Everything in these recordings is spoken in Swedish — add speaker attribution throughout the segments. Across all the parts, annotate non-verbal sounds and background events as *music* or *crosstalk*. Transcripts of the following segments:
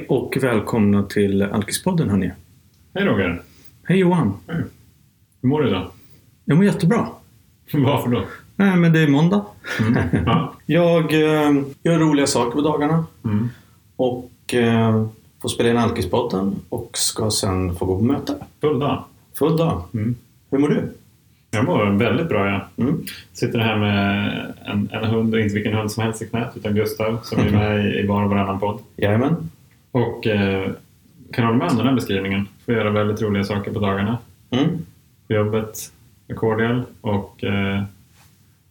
Speaker 1: Hej och välkomna till Alkispodden hörni.
Speaker 2: Hej Roger!
Speaker 1: Hej Johan!
Speaker 2: Hur mår du idag?
Speaker 1: Jag mår jättebra. *laughs*
Speaker 2: Varför då?
Speaker 1: Nej, men det är måndag.
Speaker 2: Ja. *laughs*
Speaker 1: Jag eh, gör roliga saker på dagarna
Speaker 2: Mm.
Speaker 1: och eh, får spela in Alkispodden och ska sen få gå på möte.
Speaker 2: Full dag.
Speaker 1: Full dag.
Speaker 2: Mm.
Speaker 1: Hur mår du?
Speaker 2: Jag mår väldigt bra ja.
Speaker 1: Mm.
Speaker 2: Sitter här med en, en hund och inte vilken hund som helst i knät utan Gustav som är *laughs* med i, i var och varannan podd.
Speaker 1: Jajamän.
Speaker 2: Och eh, kan hålla med om den här beskrivningen. Får göra väldigt roliga saker på dagarna.
Speaker 1: Mm.
Speaker 2: På jobbet med Cordial och eh,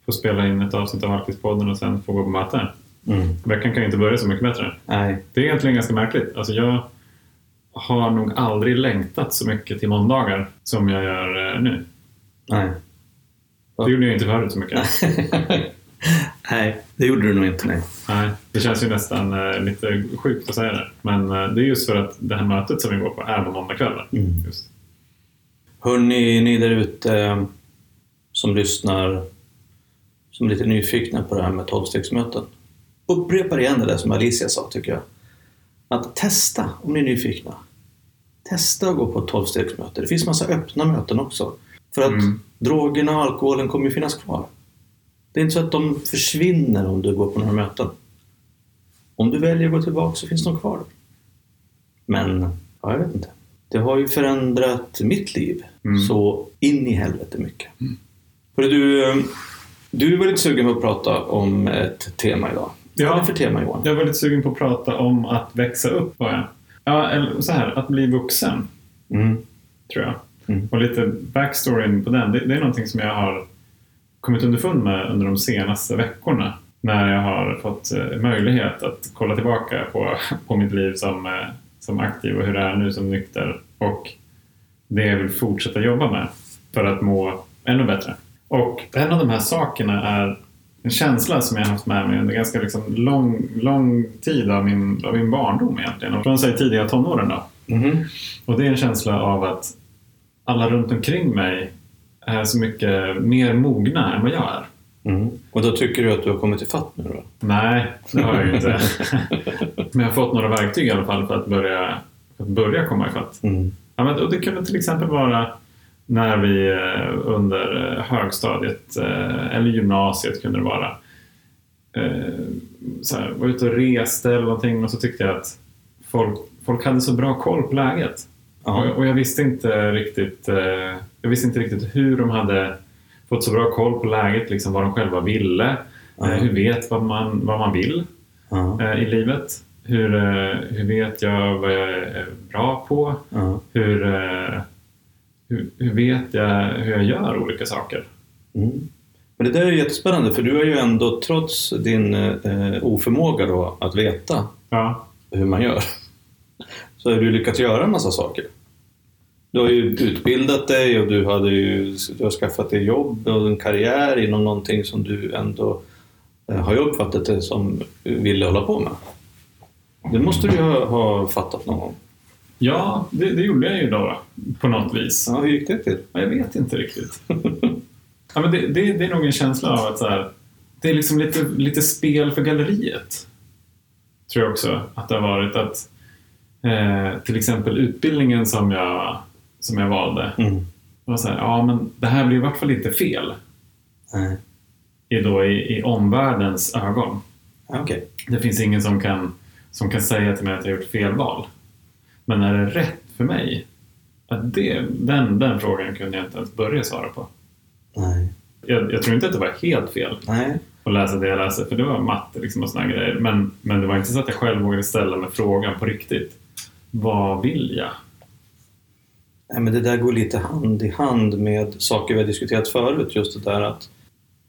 Speaker 2: får spela in ett avsnitt av Alkispodden och sen få gå på möte.
Speaker 1: Mm.
Speaker 2: Veckan kan ju inte börja så mycket bättre.
Speaker 1: Nej.
Speaker 2: Det är egentligen ganska märkligt. Alltså jag har nog aldrig längtat så mycket till måndagar som jag gör eh, nu.
Speaker 1: Nej.
Speaker 2: Det gjorde jag inte förut så mycket. *laughs* *laughs*
Speaker 1: nej, det gjorde du nog inte. Nej.
Speaker 2: Nej, det känns ju nästan eh, lite sjukt att säga det. Men eh, det är just för att det här mötet som vi går på är på måndagskvällar.
Speaker 1: Mm.
Speaker 2: Just.
Speaker 1: Hörni, ni där ute eh, som lyssnar, som är lite nyfikna på det här med tolvstegsmöten. Upprepar igen det där som Alicia sa, tycker jag. Att testa om ni är nyfikna. Testa att gå på ett tolvstegsmöte. Det finns massa öppna möten också. För att
Speaker 2: Mm.
Speaker 1: drogerna och alkoholen kommer ju finnas kvar. Det är inte så att de försvinner om du går på några möten. Om du väljer att gå tillbaka så finns de kvar. Men, ja, jag vet inte. Det har ju förändrat mitt liv
Speaker 2: Mm.
Speaker 1: så in i helvete mycket. Hörru, du, du var lite sugen på att prata om ett tema idag.
Speaker 2: Ja.
Speaker 1: Vad är det för tema Johan?
Speaker 2: Jag var lite sugen på att prata om att växa upp. Var jag. Ja, eller så här, att bli vuxen,
Speaker 1: Mm.
Speaker 2: tror jag.
Speaker 1: Mm.
Speaker 2: Och lite backstoryn på den. Det, det är någonting som jag har kommit underfund med under de senaste veckorna. När jag har fått eh, möjlighet att kolla tillbaka på, *laughs* på mitt liv som, eh, som aktiv och hur det är nu som nykter. Och det jag vill fortsätta jobba med för att må ännu bättre. Och en av de här sakerna är en känsla som jag har haft med mig under ganska liksom lång, lång tid av min, av min barndom egentligen. Och från tidiga tonåren då.
Speaker 1: Mhm.
Speaker 2: Och det är en känsla av att alla runt omkring mig är så mycket mer mogna än vad jag är.
Speaker 1: Mm. Och då tycker du att du har kommit ifatt nu då?
Speaker 2: Nej, det har jag ju inte. *laughs* Men jag har fått några verktyg i alla fall för att börja, för att börja komma ifatt.
Speaker 1: Mm.
Speaker 2: Ja, men, och det kunde till exempel vara när vi eh, under eh, högstadiet eh, eller gymnasiet kunde det vara så här, var ute och reste eller någonting och så tyckte jag att folk, folk hade så bra koll på läget.
Speaker 1: Ja.
Speaker 2: Och, och jag visste inte riktigt eh, jag visste inte riktigt hur de hade fått så bra koll på läget, liksom vad de själva ville. Eh, hur vet vad man, vad man vill eh, i livet? Hur, hur vet jag vad jag är bra på?
Speaker 1: Ja.
Speaker 2: Hur, hur, hur vet jag hur jag gör olika saker?
Speaker 1: Mm. Men det där är jättespännande för du har ju ändå trots din eh, oförmåga då att veta
Speaker 2: Ja,
Speaker 1: hur man gör *laughs* så har du lyckats göra en massa saker. Du har ju utbildat dig och du, hade ju, du har skaffat dig jobb och en karriär inom någonting som du ändå eh, har jag uppfattat det som ville hålla på med. Det måste du ju ha, ha fattat någon gång.
Speaker 2: ja det, det gjorde jag ju då på något vis.
Speaker 1: Ja, hur gick det till?
Speaker 2: Ja, jag vet inte riktigt. ja, men det, det, det är nog en känsla av att så här, det är liksom lite, lite spel för galleriet. Tror jag också att det har varit. att eh, Till exempel utbildningen som jag, som jag valde.
Speaker 1: Mm.
Speaker 2: var så här, ja men det här blir i vart fall inte fel.
Speaker 1: Nej.
Speaker 2: I, då, i, i omvärldens ögon.
Speaker 1: Okej.
Speaker 2: Det finns ingen som kan, som kan säga till mig att jag har gjort fel val. Men är det rätt för mig? Att det, den, den frågan kunde jag inte ens börja svara på.
Speaker 1: Nej.
Speaker 2: Jag, jag tror inte att det var helt fel
Speaker 1: Nej.
Speaker 2: att läsa det jag läste, för det var matte liksom och såna grejer. Men, men det var inte så att jag själv vågade ställa mig frågan på riktigt. Vad vill jag?
Speaker 1: Nej, men det där går lite hand i hand med saker vi har diskuterat förut. Just det där att,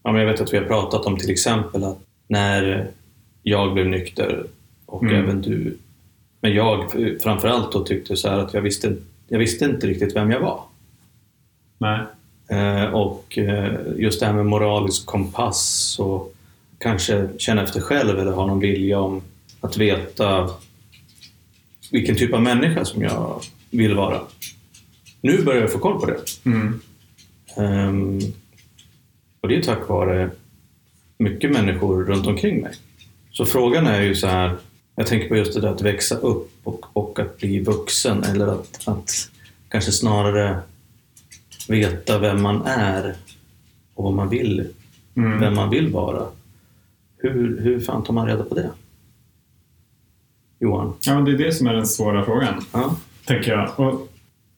Speaker 1: ja, men jag vet att vi har pratat om till exempel att när jag blev nykter och
Speaker 2: Mm.
Speaker 1: även du, men jag framförallt då tyckte så här att jag visste, jag visste inte riktigt vem jag var.
Speaker 2: Nej.
Speaker 1: Eh, och eh, just det här med moralisk kompass och kanske känna efter själv eller ha någon vilja om att veta vilken typ av människa som jag vill vara. Nu börjar jag få koll på det.
Speaker 2: Mm.
Speaker 1: Ehm, och det är tack vare mycket människor runt omkring mig. Så frågan är ju så här, Jag tänker på just det där att växa upp och, och att bli vuxen eller att, att kanske snarare veta vem man är och vad man vill,
Speaker 2: Mm.
Speaker 1: vem man vill vara. Hur, hur fan tar man reda på det? Johan?
Speaker 2: Ja, men det är det som är den svåra frågan,
Speaker 1: Ja.
Speaker 2: tänker jag. Och,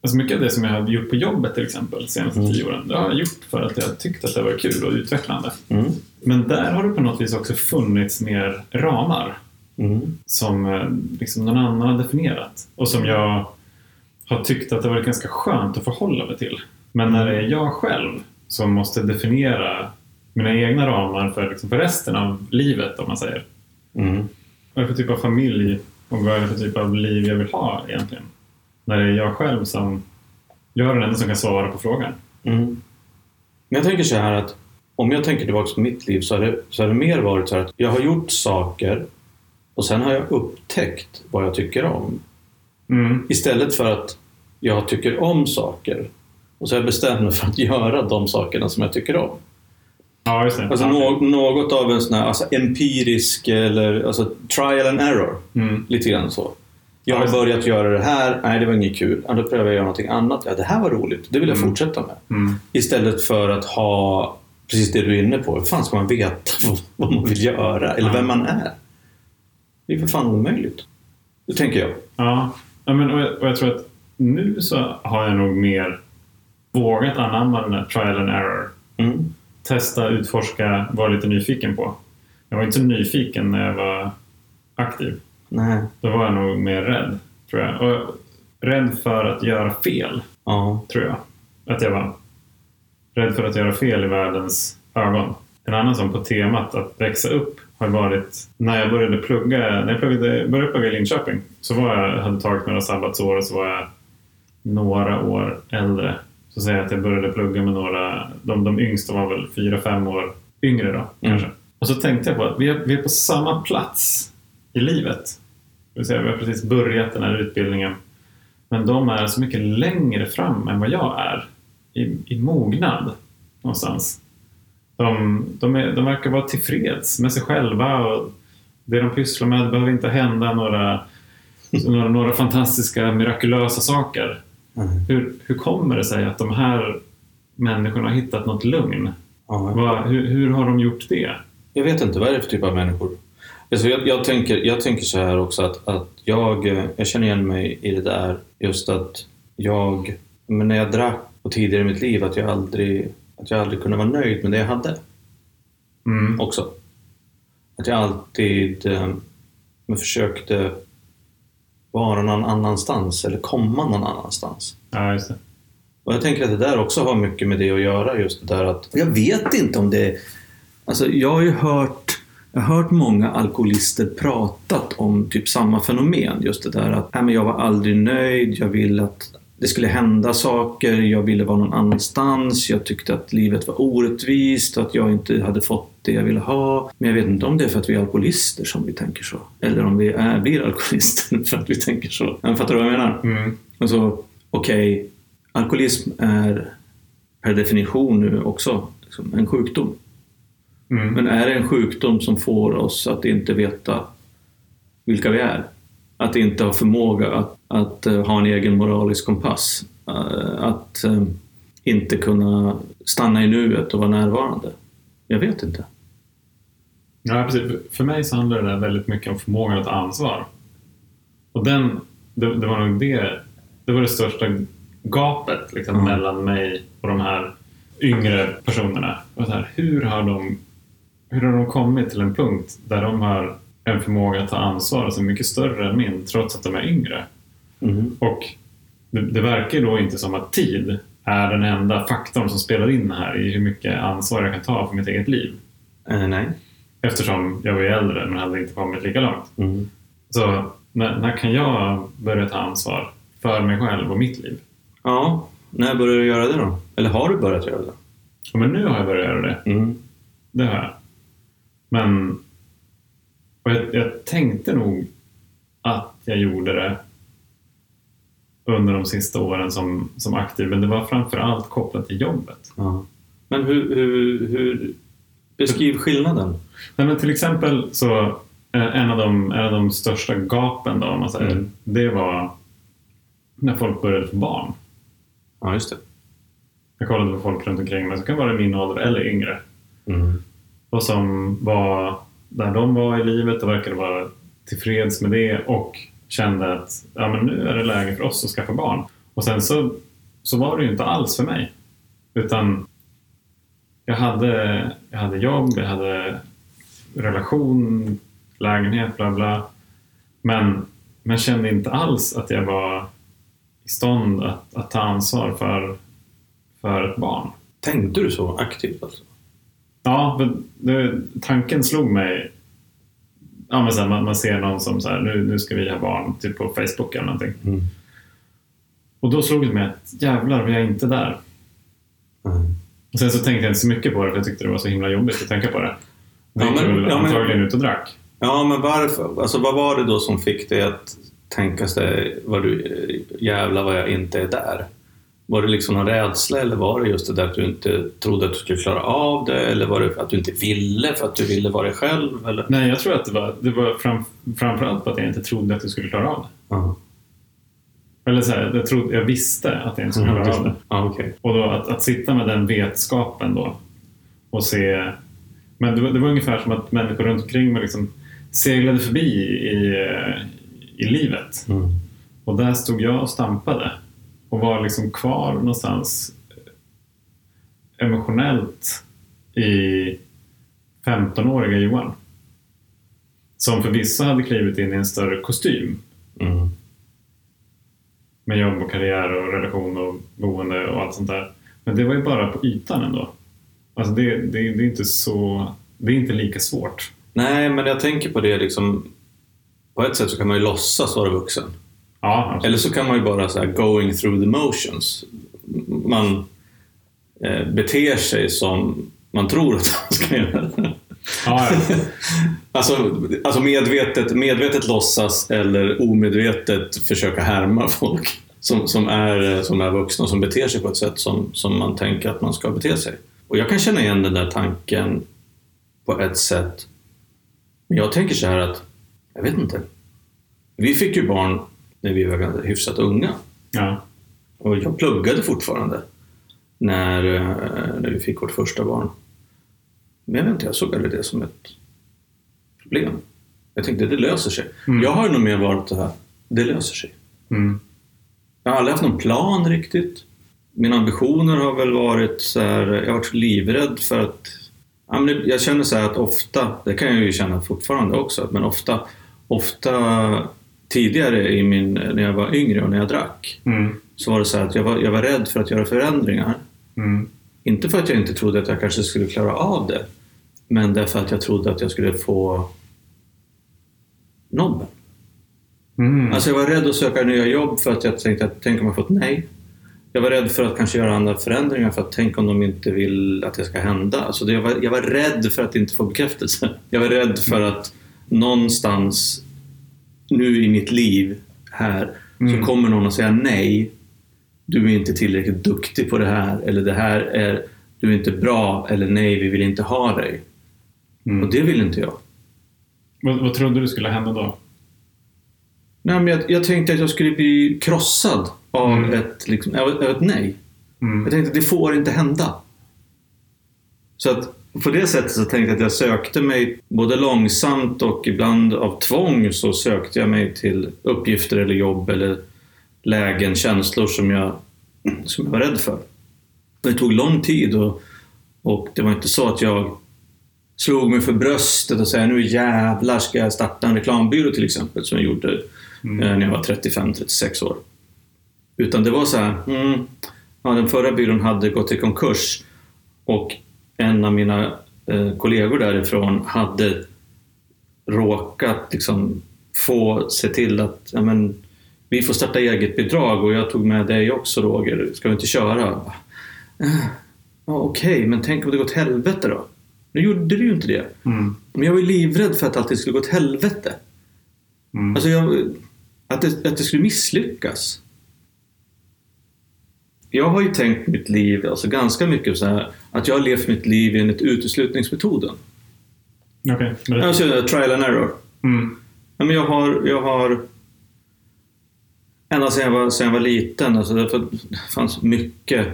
Speaker 2: alltså mycket av det som jag har gjort på jobbet till exempel, de senaste
Speaker 1: Mm.
Speaker 2: tio åren, det har jag gjort för att jag tyckt att det var kul och utvecklande.
Speaker 1: Mm.
Speaker 2: Men där har det på något vis också funnits mer ramar
Speaker 1: Mm.
Speaker 2: som eh, liksom någon annan har definierat och som jag har tyckt att det varit ganska skönt att förhålla mig till. Men när det är jag själv som måste definiera mina egna ramar för, liksom, för resten av livet, om man säger.
Speaker 1: Mm.
Speaker 2: Vad är det för typ av familj och vad är det för typ av liv jag vill ha egentligen? När det är jag själv som jag är den enda som kan svara på frågan.
Speaker 1: Mm. Men jag tänker så här att om jag tänker tillbaka på mitt liv så har det, så har det mer varit så att jag har gjort saker och sen har jag upptäckt vad jag tycker om.
Speaker 2: Mm.
Speaker 1: Istället för att jag tycker om saker och så har jag bestämt mig för att göra de sakerna som jag tycker om.
Speaker 2: Ja, just det.
Speaker 1: Alltså nå- något av en sån här alltså empirisk eller alltså trial and error.
Speaker 2: Mm.
Speaker 1: Lite grann så. Jag
Speaker 2: Ja,
Speaker 1: har börjat göra det här, nej det var inget kul. Ja, då prövar jag göra någonting annat. Ja, det här var roligt, det vill jag
Speaker 2: Mm.
Speaker 1: fortsätta med.
Speaker 2: Mm.
Speaker 1: Istället för att ha precis det du är inne på. Hur fan ska man veta *laughs* vad man vill göra eller vem man är? Det är för fan omöjligt. Det tänker jag.
Speaker 2: Ja, ja men, och, jag, och jag tror att nu så har jag nog mer vågat anamma den här trial and error.
Speaker 1: Mm.
Speaker 2: Testa, utforska, vara lite nyfiken på. Jag var inte så nyfiken när jag var aktiv.
Speaker 1: Nej.
Speaker 2: Då var jag nog mer rädd, tror jag. Och rädd för att göra fel,
Speaker 1: Ja.
Speaker 2: tror jag. Att jag var. Rädd för att göra fel i världens ögon. En annan som på temat att växa upp har varit när jag började plugga, när jag pluggade, började plugga i Linköping så var jag, hade tagit några sabbatsår och så var jag några år äldre. Så säger jag att jag började plugga med några, de, de yngsta var väl fyra, fem år yngre då kanske. Och så tänkte jag på att vi är, vi är på samma plats i livet. Vill säga, vi har precis börjat den här utbildningen. Men de är så mycket längre fram än vad jag är i, i mognad någonstans. De, de, är, de verkar vara tillfreds med sig själva och det de pysslar med det behöver inte hända några, några, några fantastiska mirakulösa saker.
Speaker 1: Mm.
Speaker 2: Hur, hur kommer det sig att de här människorna har hittat något lugn?
Speaker 1: ja.
Speaker 2: Vad, hur, hur har de gjort det?
Speaker 1: Jag vet inte, vad är det för typ av människor? Alltså jag, jag, tänker, jag tänker så här också att, att jag, eh, jag känner igen mig i det där just att jag, men när jag drack och tidigare i mitt liv, att jag aldrig, att jag aldrig kunde vara nöjd med det jag hade
Speaker 2: Mm.
Speaker 1: också. Att jag alltid eh, försökte vara någon annanstans eller komma någon annanstans.
Speaker 2: Ja, just det.
Speaker 1: Och jag tänker att det där också har mycket med det att göra, just det där att... Jag vet inte om det... Alltså jag har ju hört, jag har hört många alkoholister pratat om typ samma fenomen. Just det där att men jag var aldrig nöjd, jag ville att det skulle hända saker, jag ville vara någon annanstans, jag tyckte att livet var orättvist och att jag inte hade fått det jag ville ha. Men jag vet inte om det är för att vi är alkoholister som vi tänker så. Eller om vi är, blir alkoholister *laughs* för att vi tänker så. Men fattar du vad jag menar?
Speaker 2: Mm.
Speaker 1: Alltså, okej, alkoholism är per definition nu också liksom en sjukdom.
Speaker 2: Mm.
Speaker 1: Men är det en sjukdom som får oss att inte veta vilka vi är? Att inte ha förmåga att, att eh, ha en egen moralisk kompass? Eh, att eh, inte kunna stanna i nuet och vara närvarande? Jag vet inte.
Speaker 2: Ja, precis. För mig så handlar det där väldigt mycket om förmågan att ta ansvar. Och den, det, det var nog det, det var det största gapet liksom,
Speaker 1: Mm.
Speaker 2: mellan mig och de här yngre personerna. Och så här, hur, har de, hur har de kommit till en punkt där de har en förmåga att ta ansvar som är mycket större än min, trots att de är yngre?
Speaker 1: Mm.
Speaker 2: Och det, det verkar då inte som att tid är den enda faktorn som spelar in här i hur mycket ansvar jag kan ta för mitt eget liv.
Speaker 1: Eh, nej.
Speaker 2: Eftersom jag var äldre men hade inte kommit lika långt.
Speaker 1: Mm.
Speaker 2: Så när, när kan jag börja ta ansvar för mig själv och mitt liv?
Speaker 1: Ja, när började du göra det då? Eller har du börjat göra det?
Speaker 2: Ja, men nu har jag börjat göra det.
Speaker 1: Mm.
Speaker 2: Det har jag. Men jag, jag tänkte nog att jag gjorde det under de sista åren som, som aktiv, men det var framför allt kopplat till jobbet.
Speaker 1: Ja. Men hur, hur, hur... Beskriv skillnaden.
Speaker 2: Nej, men till exempel så en av de, en av de största gapen då, om man säger,
Speaker 1: Mm.
Speaker 2: det var när folk började få barn.
Speaker 1: Ja, just det.
Speaker 2: Jag kollade på folk runt omkring mig som kan vara min ålder eller yngre.
Speaker 1: Mm.
Speaker 2: Och som var där de var i livet och verkade vara tillfreds med det och kände att ja, men nu är det läge för oss att skaffa barn. Och sen så, så var det ju inte alls för mig. Utan jag hade, jag hade jobb, jag hade relation, lägenhet, bla bla. Men, men kände inte alls att jag var i stånd att, att ta ansvar för, för ett barn.
Speaker 1: Tänkte du så aktivt alltså?
Speaker 2: Ja, men det, tanken slog mig. Ja, men så här, man, man ser någon som så här, nu, nu ska vi ha barn, typ på Facebook eller någonting.
Speaker 1: Mm.
Speaker 2: Och då slog det mig att jävlar, vi är inte där.
Speaker 1: Mm.
Speaker 2: Och sen så tänkte jag inte så mycket på det, för jag tyckte det var så himla jobbigt att tänka på det. Vi
Speaker 1: Ja,
Speaker 2: gick
Speaker 1: men-
Speaker 2: väl
Speaker 1: ja, men-
Speaker 2: antagligen ut och drack.
Speaker 1: Ja, men varför? Alltså, vad var det då som fick dig att tänka sig, vad du, jävla vad jag inte är där? Var det liksom en rädsla eller var det just det där att du inte trodde att du skulle klara av det? Eller var det för att du inte ville, för att du ville vara dig själv? Eller?
Speaker 2: Nej, jag tror att det var, det var fram, framförallt på att jag inte trodde att jag skulle klara av det.
Speaker 1: Ja,
Speaker 2: Eller så här, jag, trodde, jag visste att jag inte skulle klara av det.
Speaker 1: ja okej.
Speaker 2: Och då att, att sitta med den vetskapen då och se... Men det var, det var ungefär som att människor runt omkring mig liksom seglade förbi i, i livet.
Speaker 1: Mm.
Speaker 2: Och där stod jag och stampade och var liksom kvar någonstans emotionellt i 15-åriga Johan. Som förvisso hade klivit in i en större kostym
Speaker 1: Mm.
Speaker 2: med jobb och karriär och relation och boende och allt sånt där. Men det var ju bara på ytan ändå. Alltså det, det, det är inte så... Det är inte lika svårt.
Speaker 1: Nej, men jag tänker på det liksom... På ett sätt så kan man ju låtsas vara vuxen.
Speaker 2: Ja.
Speaker 1: Eller så kan man ju bara så här going through the motions. Man eh, beter sig som man tror att man ska göra.
Speaker 2: Ja, ja. *laughs*
Speaker 1: Alltså, alltså medvetet, medvetet låtsas eller omedvetet försöka härma folk som, som, är, som är vuxna och som beter sig på ett sätt som, som man tänker att man ska bete sig. Och jag kan känna igen den där tanken på ett sätt. Men jag tänker så här att, jag vet inte. Vi fick ju barn när vi var hyfsat unga.
Speaker 2: ja.
Speaker 1: Och jag pluggade fortfarande när, eh, när vi fick vårt första barn. Men jag vet inte, jag såg aldrig det som ett problem. Jag tänkte det löser sig.
Speaker 2: Mm.
Speaker 1: Jag har nog mer varit det här, det löser sig.
Speaker 2: Mm.
Speaker 1: Jag har aldrig haft någon plan riktigt. Mina ambitioner har väl varit så här, jag har varit livrädd för att... Jag känner så här att ofta, det kan jag ju känna fortfarande också, men ofta, ofta tidigare i min, när jag var yngre och när jag drack,
Speaker 2: Mm.
Speaker 1: så var det så här att jag var, jag var rädd för att göra förändringar.
Speaker 2: Mm.
Speaker 1: Inte för att jag inte trodde att jag kanske skulle klara av det, men därför att jag trodde att jag skulle få nobben.
Speaker 2: Mm.
Speaker 1: Alltså jag var rädd att söka nya jobb för att jag tänkte att tänk om jag fått nej. Jag var rädd för att kanske göra andra förändringar för att tänk om de inte vill att det ska hända. Alltså jag, var, jag var rädd för att inte få bekräftelse. Jag var rädd för att någonstans nu i mitt liv här
Speaker 2: Mm.
Speaker 1: så kommer någon att säga nej. Du är inte tillräckligt duktig på det här eller det här är du är inte bra eller nej, vi vill inte ha dig.
Speaker 2: Mm.
Speaker 1: Och det vill inte jag.
Speaker 2: Vad, vad trodde du skulle hända då?
Speaker 1: Nej, men jag, jag tänkte att jag skulle bli krossad av,
Speaker 2: Mm.
Speaker 1: ett, liksom, av, av ett nej.
Speaker 2: Mm.
Speaker 1: Jag tänkte att det får inte hända. Så att på det sättet så tänkte jag att jag sökte mig både långsamt och ibland av tvång så sökte jag mig till uppgifter eller jobb eller lägen, känslor som jag, som jag var rädd för. Det tog lång tid och, och det var inte så att jag slog mig för bröstet och sa nu jävlar ska jag starta en reklambyrå till exempel som jag gjorde
Speaker 2: Mm.
Speaker 1: eh, när jag var 35-36 år. Utan det var så här, mm, ja, den förra byrån hade gått i konkurs och en av mina eh, kollegor därifrån hade råkat liksom få se till att ja, men, vi får starta eget bidrag och jag tog med dig också Roger, ska vi inte köra? "Eh, Ja, Okej, men tänk om det går åt helvete då? Nu gjorde det ju inte det.
Speaker 2: Mm.
Speaker 1: Men jag var ju livrädd för att allting skulle gå åt helvete.
Speaker 2: Mm.
Speaker 1: Alltså jag, att, det, att det skulle misslyckas. Jag har ju tänkt mitt liv, alltså ganska mycket så här, att jag har levt mitt liv enligt uteslutningsmetoden.
Speaker 2: Okej, berätta.
Speaker 1: Alltså trial and error.
Speaker 2: Mm.
Speaker 1: Ja, men jag har, jag har ända sedan jag var, sedan jag var liten, alltså det fanns mycket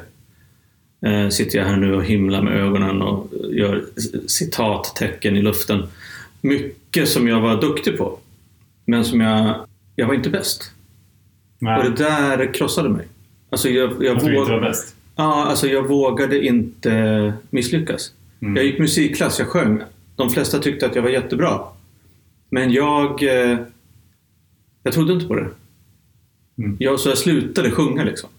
Speaker 1: eh, sitter jag här nu och himlar med ögonen och gör citattecken i luften. Mycket som jag var duktig på, men som jag, jag var inte bäst.
Speaker 2: Nej.
Speaker 1: Och det där krossade mig. Alltså jag, jag,
Speaker 2: att du inte var bäst.
Speaker 1: Ja, alltså jag vågade inte misslyckas.
Speaker 2: Mm.
Speaker 1: Jag gick musikklass, jag sjöng. De flesta tyckte att jag var jättebra. Men jag... Eh, jag trodde inte på det.
Speaker 2: Mm.
Speaker 1: Jag, så jag slutade sjunga liksom.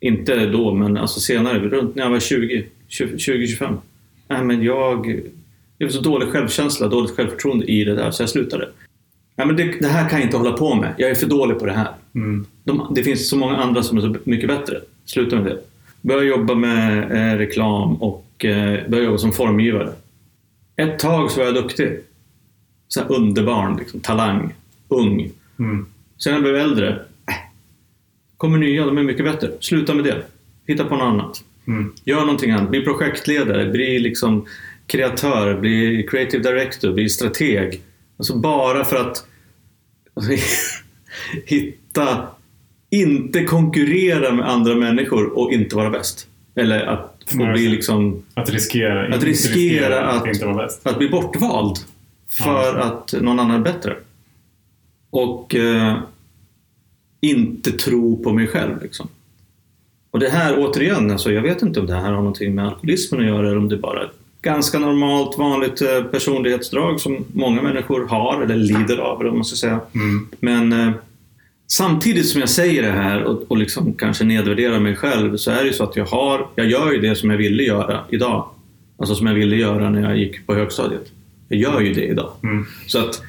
Speaker 1: Inte då, men alltså senare. Runt när jag var 20, 20-25. Nej, men jag... Jag har så dålig självkänsla, dåligt självförtroende i det där, så jag slutade. Nej, men det, det här kan jag inte hålla på med. Jag är för dålig på det här.
Speaker 2: Mm.
Speaker 1: De, det finns så många andra som är så mycket bättre. Sluta med det. Börja jobba med eh, reklam och eh, börja jobba som formgivare. Ett tag så var jag duktig. Så här underbarn, liksom, talang, ung.
Speaker 2: Mm.
Speaker 1: Sen när jag blev äldre, äh, kommer nya, de är mycket bättre. Sluta med det. Hitta på något annat.
Speaker 2: Mm.
Speaker 1: Gör någonting annat. Bli projektledare, bli liksom kreatör, bli creative director, bli strateg. Alltså bara för att alltså, *laughs* hitta, inte konkurrera med andra människor och inte vara bäst. Eller att få
Speaker 2: Nej,
Speaker 1: bli liksom,
Speaker 2: Att riskera,
Speaker 1: Att riskera att-
Speaker 2: inte vara bäst.
Speaker 1: att bli bortvald för
Speaker 2: Ja.
Speaker 1: att någon annan är bättre. Och eh, inte tro på mig själv. Liksom. Och det här återigen, alltså, jag vet inte om det här har någonting med alkoholismen att göra eller om det bara är ett ganska normalt vanligt eh, personlighetsdrag som många människor har eller lider av, eller vad man ska säga.
Speaker 2: Mm.
Speaker 1: Men eh, samtidigt som jag säger det här och, och liksom kanske nedvärderar mig själv så är det ju så att jag har, jag gör ju det som jag ville göra idag. Alltså som jag ville göra när jag gick på högstadiet. Jag gör ju det idag.
Speaker 2: Mm.
Speaker 1: Så att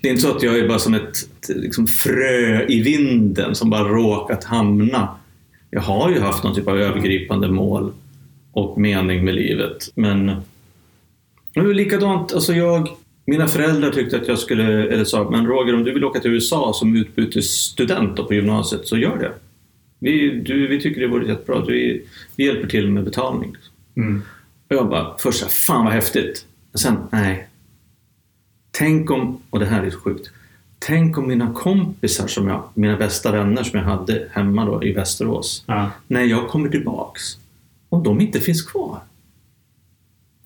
Speaker 1: det är inte så att jag är bara som ett, liksom frö i vinden som bara råkat hamna. Jag har ju haft någon typ av övergripande mål och mening med livet. Men det är likadant, alltså jag, mina föräldrar tyckte att jag skulle, eller sa, men Roger om du vill åka till USA som utbytesstudent på gymnasiet så gör det. Vi, du, vi tycker det vore jättebra, vi, vi hjälper till med betalning.
Speaker 2: Mm.
Speaker 1: Och jag bara, först så fan vad häftigt. Men sen, nej. Tänk om, och det här är sjukt. Tänk om mina kompisar, som jag, mina bästa vänner som jag hade hemma då i Västerås,
Speaker 2: Ja.
Speaker 1: när jag kommer tillbaks, om de inte finns kvar.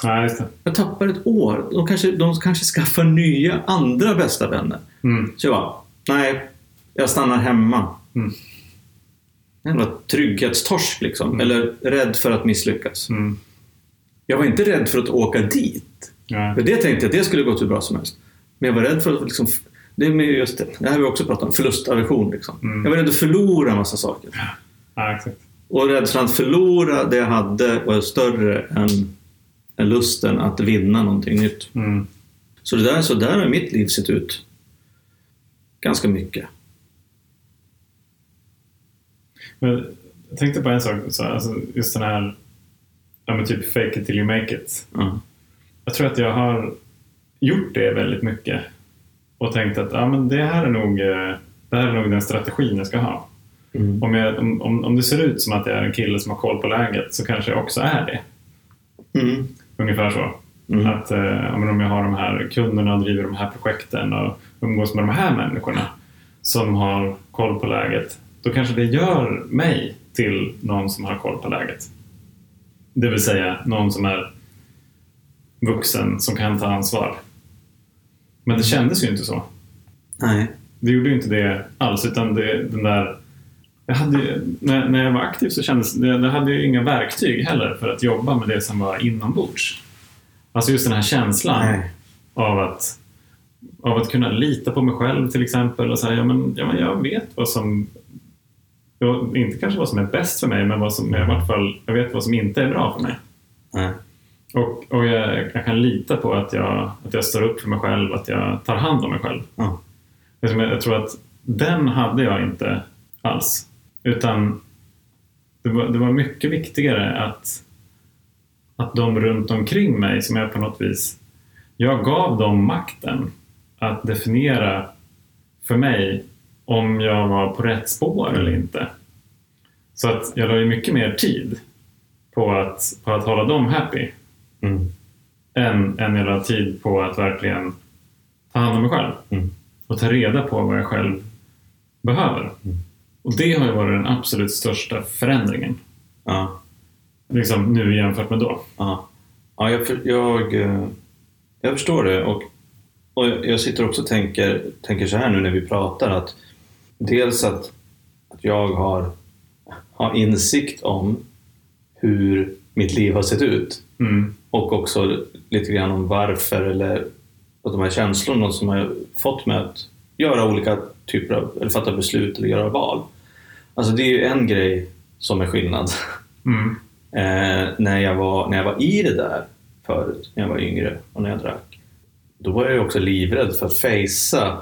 Speaker 2: Ja, just det.
Speaker 1: Jag tappar ett år. De kanske, de kanske skaffar nya, andra bästa vänner.
Speaker 2: Mm.
Speaker 1: Så jag bara, nej, jag stannar hemma.
Speaker 2: Mm.
Speaker 1: Jävla trygghetstorsk liksom.
Speaker 2: Mm.
Speaker 1: Eller rädd för att misslyckas.
Speaker 2: Mm.
Speaker 1: Jag var inte rädd för att åka dit.
Speaker 2: Ja.
Speaker 1: För det tänkte jag, det skulle gå hur bra som helst. Men jag var rädd för att liksom, det är just det, det här har vi också pratat om, förlustaversion. Liksom.
Speaker 2: Mm.
Speaker 1: Jag var rädd att förlora en massa saker.
Speaker 2: ja, exakt.
Speaker 1: Och rädslan att förlora det jag hade var större än lusten att vinna någonting nytt.
Speaker 2: Mm.
Speaker 1: Så, det där, så där har mitt liv sett ut. Ganska mycket.
Speaker 2: Men jag tänkte på en sak, så, alltså, just den här ja, men typ fake it till you make it.
Speaker 1: Ja.
Speaker 2: Jag tror att jag har gjort det väldigt mycket och tänkt att ja, men det, här är nog, eh, det här är nog den strategin jag ska ha.
Speaker 1: Mm.
Speaker 2: Om, jag, om, om, om det ser ut som att jag är en kille som har koll på läget så kanske jag också är det.
Speaker 1: Mm.
Speaker 2: Ungefär så.
Speaker 1: Mm.
Speaker 2: Att eh, ja, men om jag har de här kunderna och driver de här projekten och umgås med de här människorna som har koll på läget. Då kanske det gör mig till någon som har koll på läget. Det vill säga någon som är vuxen som kan ta ansvar. Men det kändes ju inte så.
Speaker 1: Nej.
Speaker 2: Det gjorde ju inte det alls utan det, den där jag hade, när, när jag var aktiv så kändes det, jag hade ju inga verktyg heller för att jobba med det som var inombords. Alltså just den här känslan
Speaker 1: Nej.
Speaker 2: av att, av att kunna lita på mig själv till exempel och säga ja, men, ja, men jag vet vad som inte kanske vad som är bäst för mig men vad som, i vart fall, jag vet vad som inte är bra för mig.
Speaker 1: Nej.
Speaker 2: Och, och jag, jag kan lita på att jag, att jag står upp för mig själv, att jag tar hand om mig själv. Jag jag tror att den hade jag inte alls. Utan det var, det var mycket viktigare att, att de runt omkring mig, som jag på något vis... Jag gav dem makten att definiera för mig om jag var på rätt spår eller inte. Så att jag la ju mycket mer tid på att, på att hålla dem happy
Speaker 1: Mm.
Speaker 2: än, än jag la tid på att verkligen ta hand om mig själv.
Speaker 1: Mm.
Speaker 2: Och ta reda på vad jag själv behöver.
Speaker 1: Mm.
Speaker 2: Och det har ju varit den absolut största förändringen.
Speaker 1: Ja.
Speaker 2: Liksom nu jämfört med då.
Speaker 1: Ja, ja jag, jag, eh, jag förstår det. Och, och jag jag sitter också och tänker, tänker så här nu när vi pratar att dels att, att jag har, har insikt om hur mitt liv har sett ut
Speaker 2: Mm.
Speaker 1: och också lite grann om varför eller och de här känslorna som har fått mig att göra olika typer av, eller fatta beslut eller göra val. Alltså det är ju en grej som är skillnad.
Speaker 2: Mm. *laughs*
Speaker 1: Eh, när, jag var, när jag var i det där förut, när jag var yngre och när jag drack. Då var jag ju också livrädd för att fejsa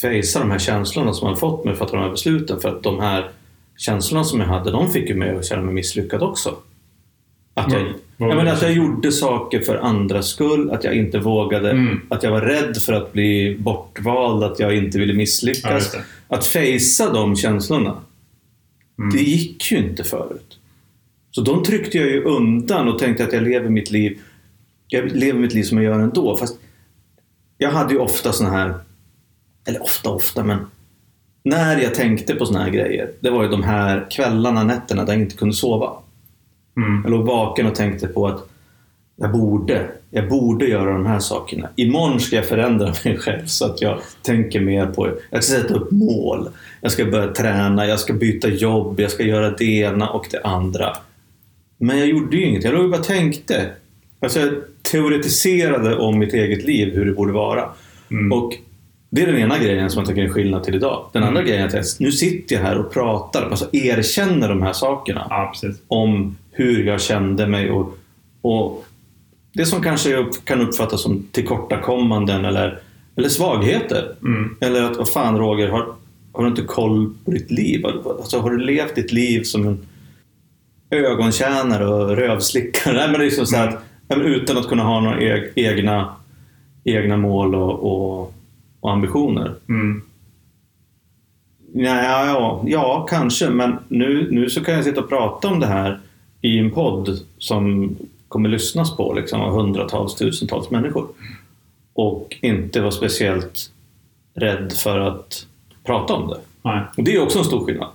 Speaker 1: fejsa de här känslorna som hade fått mig att fatta de här besluten. För att de här känslorna som jag hade, de fick ju mig att känna mig misslyckad också. Att jag,
Speaker 2: vad
Speaker 1: jag menar, att jag gjorde saker för andras skull, att jag inte vågade,
Speaker 2: Mm.
Speaker 1: att jag var rädd för att bli bortvald, att jag inte ville
Speaker 2: Ja,
Speaker 1: misslyckas.
Speaker 2: det.
Speaker 1: att fejsa de känslorna,
Speaker 2: Mm.
Speaker 1: det gick ju inte förut. Så de tryckte jag ju undan och tänkte att jag lever mitt liv jag lever mitt liv som jag gör ändå. Fast jag hade ju ofta såna här, eller ofta ofta, men när jag tänkte på såna här grejer, det var ju de här kvällarna, nätterna där jag inte kunde sova.
Speaker 2: Mm.
Speaker 1: Jag låg vaken och tänkte på att jag borde, jag borde göra de här sakerna. Imorgon ska jag förändra *laughs* mig själv så att jag tänker mer på, jag ska sätta upp mål. Jag ska börja träna, jag ska byta jobb, jag ska göra det ena och det andra. Men jag gjorde ju inget, jag låg och bara tänkte. Alltså jag teoretiserade om mitt eget liv, hur det borde vara.
Speaker 2: Mm.
Speaker 1: Och det är den ena grejen som jag tycker är skillnad till idag. Den andra
Speaker 2: Mm.
Speaker 1: grejen är att jag, nu sitter jag här och pratar, alltså erkänner de här sakerna
Speaker 2: Ja,
Speaker 1: om hur jag kände mig och, och det som kanske kan uppfattas som tillkortakommanden eller, eller svagheter.
Speaker 2: Mm.
Speaker 1: Eller att, vad fan Roger, har, har du inte koll på ditt liv? Alltså, har du levt ditt liv som en ögontjänare och rövslickare? *laughs* Nej, men det är liksom så att, utan att kunna ha några e- egna, egna mål och, och, och ambitioner.
Speaker 2: Mm.
Speaker 1: Ja, ja, ja, kanske. Men nu, nu så kan jag sitta och prata om det här i en podd som kommer lyssnas på liksom, av hundratals, tusentals människor. Och inte vara speciellt rädd för att prata om det.
Speaker 2: Nej.
Speaker 1: Och det är också en stor skillnad.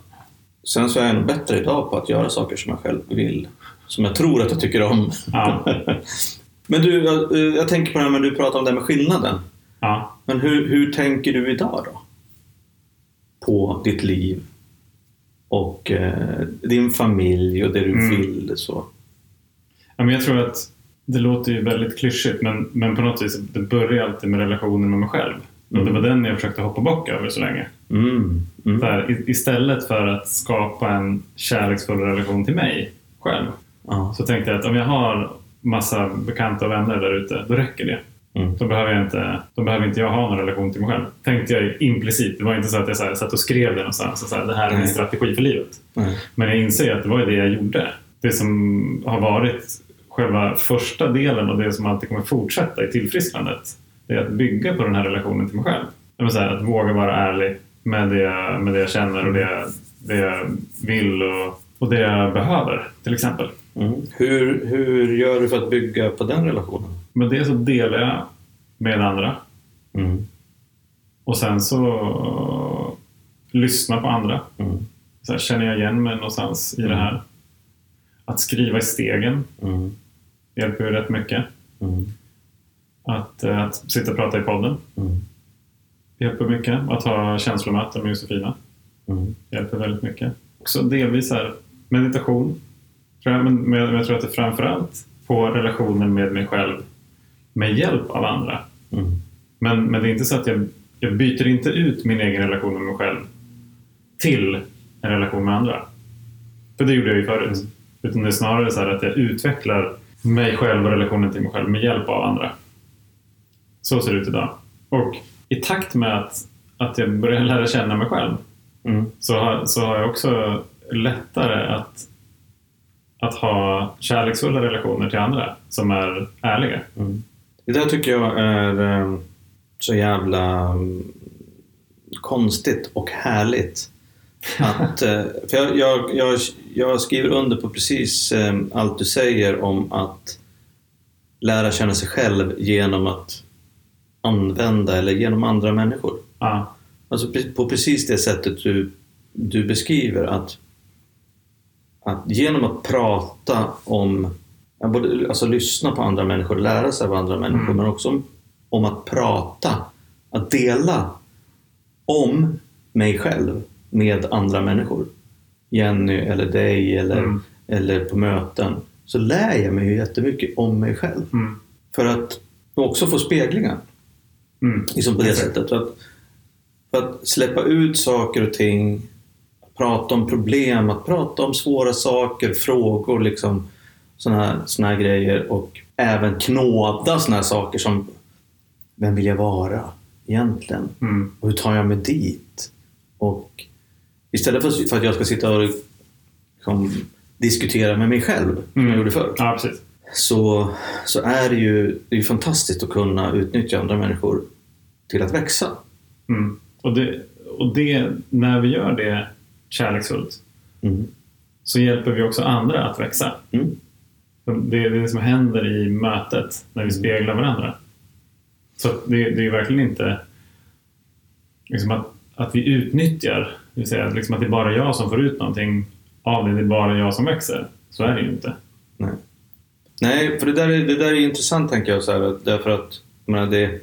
Speaker 1: Sen så är jag nog bättre idag på att göra saker som jag själv vill. Som jag tror att jag tycker om.
Speaker 2: Ja. *laughs*
Speaker 1: Men du, jag, jag tänker på det här med du pratar om det här med skillnaden.
Speaker 2: Ja.
Speaker 1: Men hur, hur tänker du idag då? På ditt liv och eh, din familj och det du
Speaker 2: Mm.
Speaker 1: vill. Så.
Speaker 2: Ja, men jag tror att det låter ju väldigt klyschigt men, men på något vis det börjar alltid med relationen med mig själv. Och
Speaker 1: Mm.
Speaker 2: det var den jag försökte hoppa bock över så länge.
Speaker 1: Mm. Mm.
Speaker 2: Här, istället för att skapa en kärleksfull relation till mig själv
Speaker 1: Ja.
Speaker 2: så tänkte jag att om jag har massa bekanta och vänner där ute, då räcker det.
Speaker 1: Mm.
Speaker 2: Då behöver, jag inte, då behöver inte jag ha någon relation till mig själv. Tänkte jag implicit. Det var inte så att jag så här, satt och skrev det någonstans. Och så här, det här är min strategi för livet.
Speaker 1: Nej.
Speaker 2: Men jag inser att det var det jag gjorde. Det som har varit själva första delen och det som alltid kommer fortsätta i tillfrisknandet. Det är att bygga på den här relationen till mig själv. Säga att våga vara ärlig med det jag, med det jag känner och det, jag- det jag vill och, och det jag behöver till exempel.
Speaker 1: Mm. Hur, hur gör du för att bygga på den relationen?
Speaker 2: Men det så delar jag med andra
Speaker 1: Mm.
Speaker 2: och sen så lyssna på andra.
Speaker 1: Mm.
Speaker 2: Så här, känner jag igen mig någonstans i det här? Att skriva i stegen
Speaker 1: Mm.
Speaker 2: hjälper ju rätt mycket.
Speaker 1: Mm.
Speaker 2: Att, eh, att sitta och prata i podden
Speaker 1: Mm.
Speaker 2: hjälper mycket. Att ha känslomöten med Josefina
Speaker 1: Mm.
Speaker 2: hjälper väldigt mycket. Också delvis här, meditation. Tror jag, men, men jag tror att det framförallt på relationen med mig själv med hjälp av andra.
Speaker 1: Mm.
Speaker 2: Men, men det är inte så att jag, jag byter inte ut min egen relation med mig själv till en relation med andra. För det gjorde jag ju förut. Utan det är snarare så här att jag utvecklar mig själv och relationen till mig själv med hjälp av andra. Så ser det ut idag. Och i takt med att, att jag börjar lära känna mig själv
Speaker 1: Mm.
Speaker 2: så har, så har jag också lättare att, att ha kärleksfulla relationer till andra som är ärliga.
Speaker 1: Mm. Det där tycker jag är eh, så jävla mm, konstigt och härligt. Att, eh, för jag, jag, jag, jag skriver under på precis eh, allt du säger om att lära känna sig själv genom att, använda eller genom andra människor.
Speaker 2: Ja.
Speaker 1: Alltså på precis det sättet du, du beskriver att, att genom att prata om, både, alltså lyssna på andra människor, lära sig av andra människor,
Speaker 2: Mm.
Speaker 1: men också om, att prata, att dela om mig själv med andra människor. Jenny eller dig eller,
Speaker 2: Mm.
Speaker 1: eller på möten. Så lär jag mig ju jättemycket om mig själv.
Speaker 2: Mm.
Speaker 1: För att också få speglingar.
Speaker 2: Mm.
Speaker 1: Liksom på det sättet. För att, för att släppa ut saker och ting, prata om problem, att prata om svåra saker, frågor, liksom såna här, såna här grejer och även knåda såna här saker som Vem vill jag vara egentligen?
Speaker 2: Mm.
Speaker 1: Och hur tar jag mig dit? Och istället för, för att jag ska sitta och liksom, diskutera med mig själv, som
Speaker 2: Mm.
Speaker 1: jag gjorde förr,
Speaker 2: Ja,
Speaker 1: så, så är det ju det är fantastiskt att kunna utnyttja andra människor till att växa.
Speaker 2: Mm. Och, det, och det, när vi gör det kärleksfullt
Speaker 1: Mm.
Speaker 2: så hjälper vi också andra att växa.
Speaker 1: Mm.
Speaker 2: Det är det som händer i mötet när vi speglar varandra. Så det, det är verkligen inte liksom att, att vi utnyttjar, det vill säga liksom att det är bara jag som får ut någonting av det, det är bara jag som växer. Så är det ju inte.
Speaker 1: Nej. Nej, för det där, är, det där är intressant tänker jag. Så här, därför att menar, det,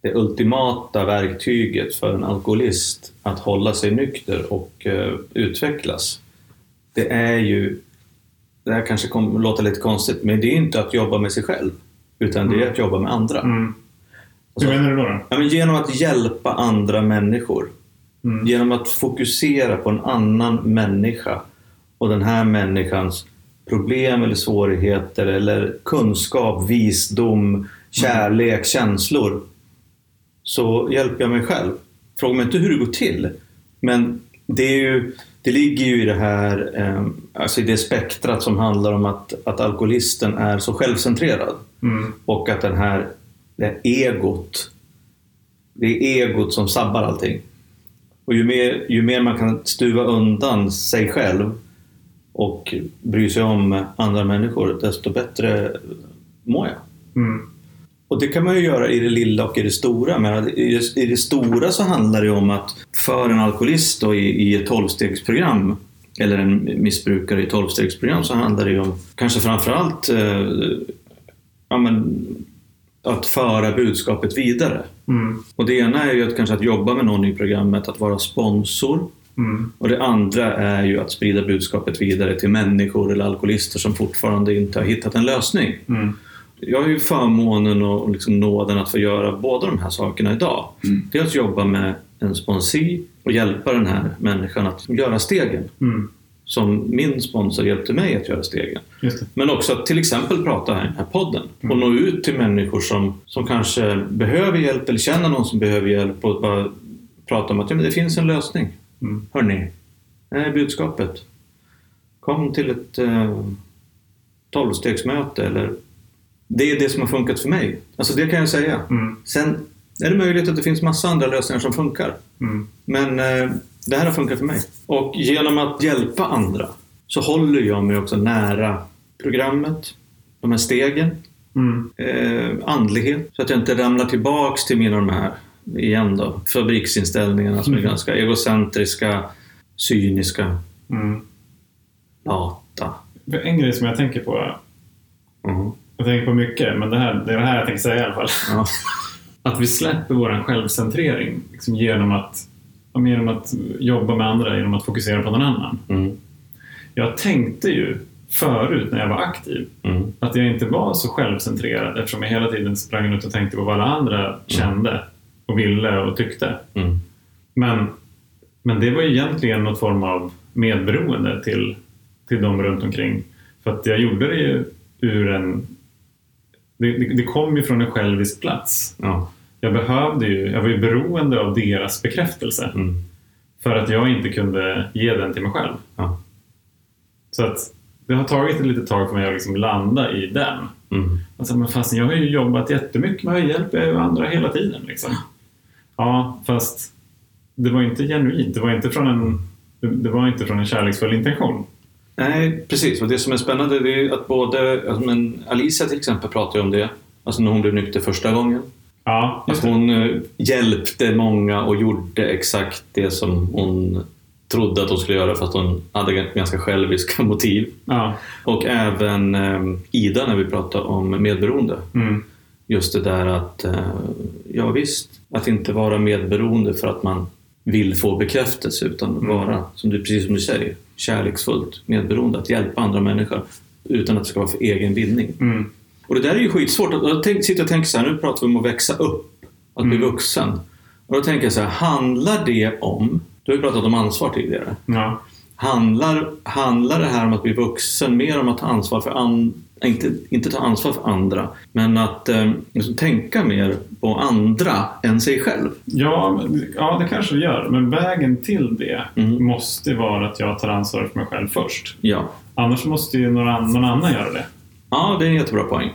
Speaker 1: det ultimata verktyget för en alkoholist att hålla sig nykter och eh, utvecklas. Det är ju, det här kanske kommer låta lite konstigt, men det är inte att jobba med sig själv. Utan det är att jobba med andra.
Speaker 2: Mm. Hur menar du då? då?
Speaker 1: Ja, men genom att hjälpa andra människor.
Speaker 2: Mm.
Speaker 1: Genom att fokusera på en annan människa och den här människans problem eller svårigheter eller kunskap, visdom, kärlek, känslor. Så hjälper jag mig själv. Fråga mig inte hur det går till. Men det, är ju, det ligger ju i det här, eh, alltså i det spektrat som handlar om att, att alkoholisten är så självcentrerad.
Speaker 2: Mm.
Speaker 1: Och att den här, det här egot, det är egot som sabbar allting. Och ju mer, ju mer man kan stuva undan sig själv och bry sig om andra människor, desto bättre mår jag.
Speaker 2: Mm.
Speaker 1: Och det kan man ju göra i det lilla och i det stora. Men i det, i det stora så handlar det om att för en alkoholist då i, i ett tolvstegsprogram eller en missbrukare i ett tolvstegsprogram så handlar det ju om kanske framförallt eh, ja, men, att föra budskapet vidare.
Speaker 2: Mm.
Speaker 1: Och det ena är ju att kanske att jobba med någon i programmet, att vara sponsor.
Speaker 2: Mm.
Speaker 1: Och det andra är ju att sprida budskapet vidare till människor eller alkoholister som fortfarande inte har hittat en lösning.
Speaker 2: Mm.
Speaker 1: Jag har ju förmånen och liksom nåden att få göra båda de här sakerna idag. Det är att jobba med en sponsi och hjälpa den här människan att göra stegen.
Speaker 2: Mm.
Speaker 1: Som min sponsor hjälpte mig att göra stegen. Men också att till exempel prata här i den här podden och nå ut till människor som, som kanske behöver hjälp eller känner någon som behöver hjälp och bara prata om att ja, men det finns en lösning.
Speaker 2: Mm.
Speaker 1: Hörni, det är budskapet. Kom till ett eh, tolvstegsmöte eller det är det som har funkat för mig. Alltså det kan jag säga.
Speaker 2: Mm.
Speaker 1: Sen är det möjligt att det finns massa andra lösningar som funkar.
Speaker 2: Mm.
Speaker 1: Men eh, det här har funkat för mig. Och genom att hjälpa andra så håller jag mig också nära programmet, de här stegen,
Speaker 2: Mm.
Speaker 1: eh, andlighet. Så att jag inte ramlar tillbaks till mina de här, igen då, fabriksinställningarna som är
Speaker 2: Mm.
Speaker 1: ganska egocentriska, cyniska,
Speaker 2: Mm.
Speaker 1: lata.
Speaker 2: En grej som jag tänker på,
Speaker 1: Mm.
Speaker 2: Jag tänker på mycket, men det, här, det är det här jag tänker säga i alla fall.
Speaker 1: Ja. *laughs*
Speaker 2: Att vi släpper vår självcentrering liksom genom, att, genom att jobba med andra, genom att fokusera på någon annan.
Speaker 1: Mm.
Speaker 2: Jag tänkte ju förut när jag var aktiv
Speaker 1: Mm.
Speaker 2: att jag inte var så självcentrerad eftersom jag hela tiden sprang ut och tänkte på vad alla andra kände och ville och tyckte.
Speaker 1: Mm.
Speaker 2: Men, men det var ju egentligen något form av medberoende till, till dem runt omkring. För att jag gjorde det ju ur en... Det, det, det kom ju från en självisk plats.
Speaker 1: Ja.
Speaker 2: Jag behövde ju, jag var ju beroende av deras bekräftelse.
Speaker 1: Mm.
Speaker 2: För att jag inte kunde ge den till mig själv.
Speaker 1: Ja.
Speaker 2: Så att det har tagit ett litet tag för mig att liksom landa i den.
Speaker 1: Mm.
Speaker 2: Alltså, men fast jag har ju jobbat jättemycket med att hjälpa ju andra hela tiden. Liksom. Ja, fast det var inte genuint. Det var inte från en, det var inte från en kärleksfull intention.
Speaker 1: Nej, precis. Och det som är spännande det är att både, alltså, men Alicia till exempel pratar ju om det, alltså när hon blev nykter första gången.
Speaker 2: Ja,
Speaker 1: Att
Speaker 2: det.
Speaker 1: hon eh, hjälpte många och gjorde exakt det som hon trodde att hon skulle göra fast hon hade ganska själviska *laughs* motiv.
Speaker 2: Ja.
Speaker 1: Och även eh, Ida när vi pratar om medberoende.
Speaker 2: Mm.
Speaker 1: Just det där att, eh, ja visst, att inte vara medberoende för att man vill få bekräftelse utan
Speaker 2: Mm.
Speaker 1: vara, som du, precis som du säger, kärleksfullt medberoende. Att hjälpa andra människor utan att det ska vara för egen vinning.
Speaker 2: Mm.
Speaker 1: Och det där är ju skitsvårt. Jag tänk, sitter och tänker så här, nu pratar vi om att växa upp, att bli
Speaker 2: Mm.
Speaker 1: vuxen. Och då tänker jag så här, handlar det om, du har ju pratat om ansvar tidigare.
Speaker 2: Ja.
Speaker 1: Handlar, handlar det här om att bli vuxen mer om att ta ansvar för an, inte, inte ta ansvar för andra, men att eh, liksom tänka mer på andra än sig själv?
Speaker 2: Ja, ja, det kanske det gör. Men vägen till det
Speaker 1: Mm.
Speaker 2: måste vara att jag tar ansvar för mig själv först.
Speaker 1: Ja.
Speaker 2: Annars måste ju någon, annan- någon annan göra det.
Speaker 1: ja, det är en jättebra poäng.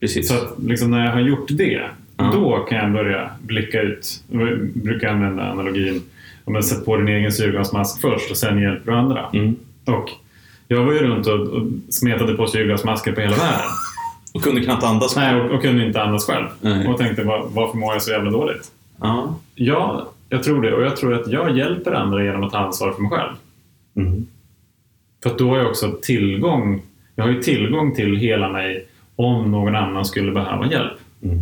Speaker 1: Precis.
Speaker 2: Så att liksom när jag har gjort det,
Speaker 1: Ja.
Speaker 2: då kan jag börja blicka ut. Jag brukar använda analogin om man sätter på din egen syrgasmask först och sen hjälper du andra.
Speaker 1: Mm.
Speaker 2: Och jag var ju runt och, och smetade på syrgasmasker på hela världen. *laughs*
Speaker 1: Och kunde knappt andas.
Speaker 2: Nej, och, och kunde inte andas själv.
Speaker 1: Nej.
Speaker 2: Och tänkte, var, varför mår jag så jävla dåligt?
Speaker 1: Ja.
Speaker 2: Ja, jag tror det. Och jag tror att jag hjälper andra genom att ta ansvar för mig själv.
Speaker 1: Mm.
Speaker 2: För då har jag också tillgång, jag har ju tillgång till hela mig om någon annan skulle behöva hjälp.
Speaker 1: Mm.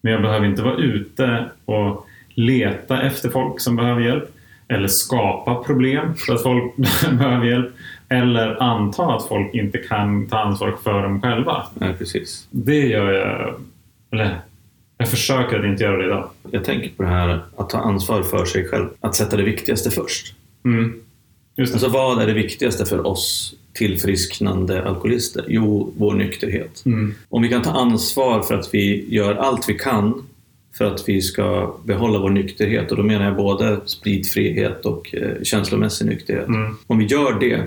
Speaker 2: Men jag behöver inte vara ute och leta efter folk som behöver hjälp. Eller skapa problem för att folk *laughs* behöver hjälp. Eller anta att folk inte kan ta ansvar för dem själva.
Speaker 1: Nej, precis.
Speaker 2: Det gör jag... Eller, jag försöker att inte göra det idag.
Speaker 1: Jag tänker på det här att ta ansvar för sig själv. Att sätta det viktigaste först.
Speaker 2: Mm. Just det.
Speaker 1: Alltså vad är det viktigaste för oss tillfrisknande alkoholister? Jo, vår nykterhet.
Speaker 2: Mm.
Speaker 1: Om vi kan ta ansvar för att vi gör allt vi kan för att vi ska behålla vår nykterhet och då menar jag både spritfrihet och eh, känslomässig nykterhet.
Speaker 2: Mm.
Speaker 1: Om vi gör det,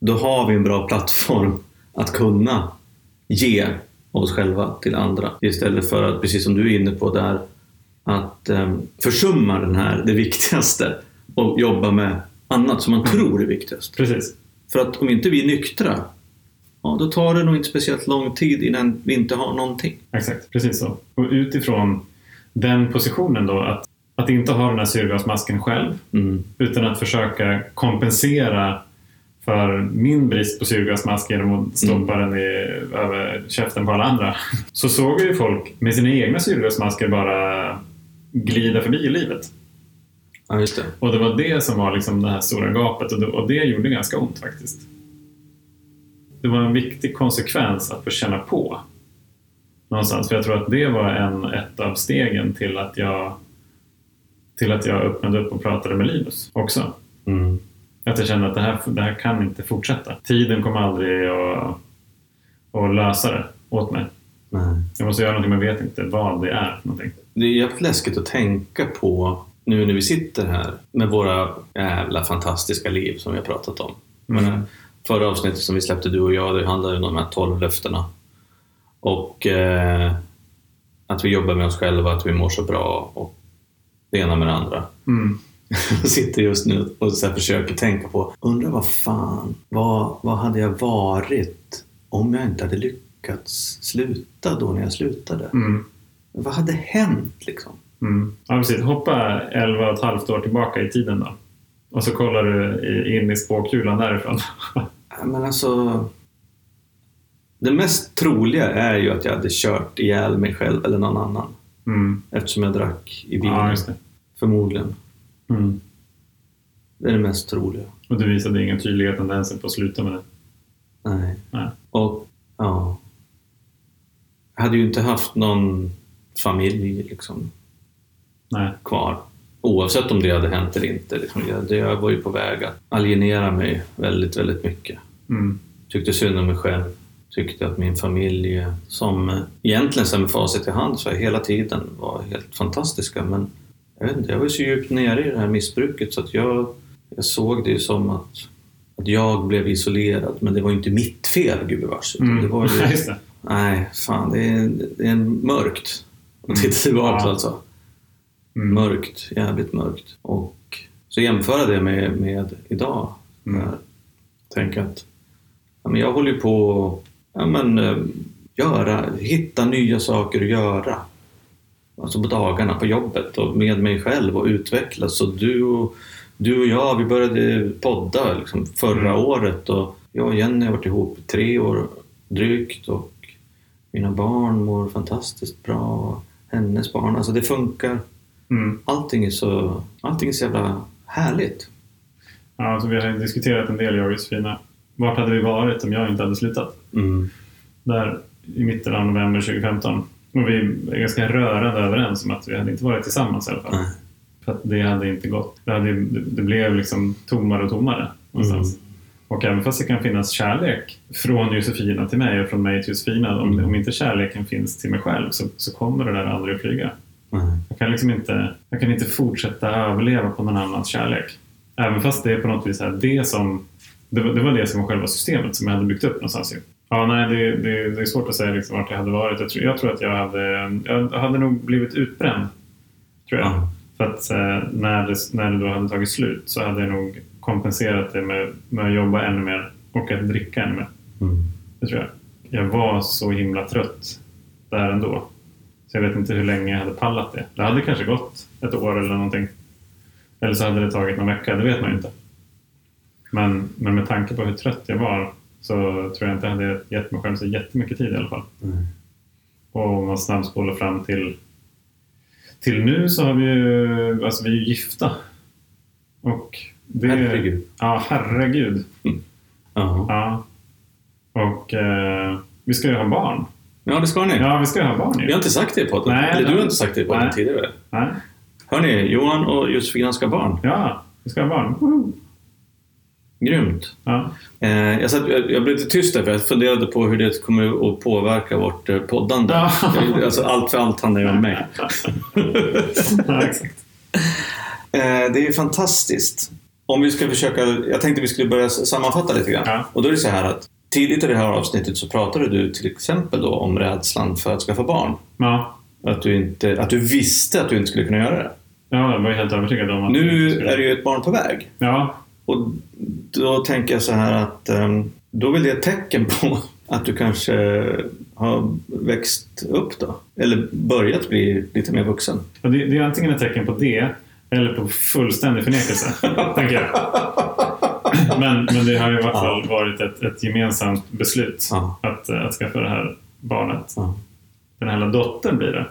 Speaker 1: då har vi en bra plattform att kunna ge oss själva till andra istället för att, precis som du är inne på där, att eh, försumma den här, det viktigaste och jobba med annat som man tror är viktigast.
Speaker 2: Precis.
Speaker 1: För att om inte vi är nyktra, ja, då tar det nog inte speciellt lång tid innan vi inte har någonting.
Speaker 2: Exakt, precis så. Och utifrån den positionen då, att, att inte ha den här syrgasmasken själv,
Speaker 1: Mm.
Speaker 2: utan att försöka kompensera för min brist på syrgasmask genom att stoppa den i, över käften på alla andra. *laughs* Så såg ju folk med sina egna syrgasmasker bara glida förbi i livet.
Speaker 1: Ja, just det.
Speaker 2: Och det var det som var liksom det här stora gapet och det, och det gjorde ganska ont faktiskt. Det var en viktig konsekvens att få känna på någonstans. För jag tror att det var en, ett av stegen till att jag till att jag öppnade upp och pratade med Linus också.
Speaker 1: Mm.
Speaker 2: Att jag kände att det här, det här kan inte fortsätta. Tiden kommer aldrig att, att lösa det åt mig.
Speaker 1: Nej.
Speaker 2: Jag måste göra någonting men vet inte vad det är någonting.
Speaker 1: Det är jävligt läskigt att tänka på nu när vi sitter här med våra jävla fantastiska liv som vi har pratat om.
Speaker 2: Mm.
Speaker 1: Men, förra avsnittet som vi släppte du och jag, det handlade ju om de här 12 löftena. Och eh, att vi jobbar med oss själva, att vi mår så bra och det ena med det andra.
Speaker 2: Mm. *laughs*
Speaker 1: Jag sitter just nu och så försöker tänka på, undrar vad fan, vad, vad hade jag varit om jag inte hade lyckats sluta då när jag slutade?
Speaker 2: Mm.
Speaker 1: Vad hade hänt liksom?
Speaker 2: Mm. Ja, precis. Hoppa 11 och ett halvt år tillbaka i tiden då. Och så kollar du in i spåkulan därifrån. *laughs*
Speaker 1: Men alltså... Det mest troliga är ju att jag hade kört ihjäl mig själv eller någon annan.
Speaker 2: Mm.
Speaker 1: Eftersom jag drack i bilen.
Speaker 2: Ja.
Speaker 1: Förmodligen.
Speaker 2: Mm.
Speaker 1: Det är det mest troliga.
Speaker 2: Och du visade inga tydliga tendenser på att sluta med det.
Speaker 1: Nej.
Speaker 2: Nej.
Speaker 1: Och, ja. Jag hade ju inte haft någon familj liksom
Speaker 2: Nej.
Speaker 1: kvar. Oavsett om det hade hänt eller inte. Liksom. Jag, det- jag var ju på väg att alienera mig väldigt, väldigt mycket.
Speaker 2: Mm.
Speaker 1: Tyckte synd om mig själv. Tyckte att min familj, som eh, egentligen sen med facit i hand så hela tiden var helt fantastiska. Men jag, vet inte, jag var så djupt nere i det här missbruket så att jag, jag såg det som att, att jag blev isolerad. Men det var ju inte mitt fel gubevars.
Speaker 2: Mm.
Speaker 1: Det var ju, *laughs*
Speaker 2: just det.
Speaker 1: nej, fan det är, det är mörkt. att titta tillbaka
Speaker 2: Ja.
Speaker 1: alltså.
Speaker 2: Mm.
Speaker 1: Mörkt, jävligt mörkt. Och så jämföra det med, med idag.
Speaker 2: Mm.
Speaker 1: Tänk att ja, men jag håller ju på ja, men, eh, göra, hitta nya saker att göra. alltså på dagarna på jobbet och med mig själv och utvecklas. Och du, och, du och jag, vi började podda liksom förra
Speaker 2: Mm.
Speaker 1: året och jag och Jenny har varit ihop i tre år drygt och mina barn mår fantastiskt bra. Hennes barn, alltså det funkar.
Speaker 2: Mm.
Speaker 1: Allting är så, allting är så jävla härligt.
Speaker 2: Ja, alltså vi har diskuterat en del, jag och Josefina. Vart hade vi varit om jag inte hade slutat?
Speaker 1: Mm.
Speaker 2: Där i mitten av november 2015. Och vi är ganska rörande överens om att vi hade inte varit tillsammans i alla fall.
Speaker 1: Nej.
Speaker 2: För att det hade inte gått. Det, hade, det, blev liksom tommare och tommare någonstans. Och även fast det kan finnas kärlek från Josefina till mig och från mig till Josefina. Om,
Speaker 1: Mm.
Speaker 2: om inte kärleken finns till mig själv så, så kommer det där aldrig att flyga. Jag kan liksom inte, jag kan inte fortsätta överleva på någon annans kärlek. Även fast det är på något vis här, det som det var, det var det som var själva systemet som jag hade byggt upp någonstans. Ju. Ja, nej, det, det, det är svårt att säga liksom vart jag hade varit. Jag tror, jag tror att jag hade, jag hade nog blivit utbränd. Tror jag.
Speaker 1: Ja.
Speaker 2: För att eh, när, det, när det då hade tagit slut så hade jag nog kompenserat det med, med att jobba ännu mer och att dricka ännu mer.
Speaker 1: Mm.
Speaker 2: Det tror jag. Jag var så himla trött där ändå. Så jag vet inte hur länge jag hade pallat det. Det hade kanske gått ett år eller någonting. Eller så hade det tagit någon vecka, det vet man ju inte. Men, men med tanke på hur trött jag var så tror jag inte jag hade gett mig själv så jättemycket tid i alla fall.
Speaker 1: Nej.
Speaker 2: Och om man snabbspolar fram till, till nu så har vi ju, alltså vi är ju gifta. Och det,
Speaker 1: Herregud.
Speaker 2: Ja, herregud.
Speaker 1: Ja.
Speaker 2: Ja. Och eh, vi ska ju ha barn.
Speaker 1: ja, det ska ni.
Speaker 2: Ja, vi ska ju ha barn
Speaker 1: Vi
Speaker 2: ju.
Speaker 1: har inte sagt det i podden.
Speaker 2: Nej,
Speaker 1: Eller du har inte sagt det i podden
Speaker 2: Nej.
Speaker 1: tidigare.
Speaker 2: Nej.
Speaker 1: Hörni, Johan och Josefina ska ha barn.
Speaker 2: Ja, vi ska ha barn. Woho!
Speaker 1: Grymt.
Speaker 2: Ja.
Speaker 1: Eh, jag, satt, jag, blev lite tyst där för jag funderade på hur det kommer att påverka vårt eh, poddande.
Speaker 2: Ja.
Speaker 1: Alltså, allt för allt handlar ju om mig. *laughs*
Speaker 2: ja.
Speaker 1: Eh, det är fantastiskt. Om vi ska försöka, jag tänkte vi skulle börja sammanfatta lite grann. Och då är det så här att tidigt i det här avsnittet så pratade du till exempel då om rädslan för att skaffa barn. Att du, inte, att du visste att du inte skulle kunna göra det.
Speaker 2: ja, jag var helt övertygad om att
Speaker 1: Nu är det ju ett barn på väg.
Speaker 2: Ja,
Speaker 1: Och då tänker jag så här att ehm, då är det ett tecken på *laughs* att du kanske har växt upp då. Eller börjat bli lite mer vuxen.
Speaker 2: och det, det är antingen ett tecken på det eller på fullständig förnekelse, *laughs* tänker jag. Men, men det har ju i alla fall varit ett, ett gemensamt beslut
Speaker 1: Ja.
Speaker 2: att, att skaffa det här barnet.
Speaker 1: Ja,
Speaker 2: Den här lilla dottern blir det.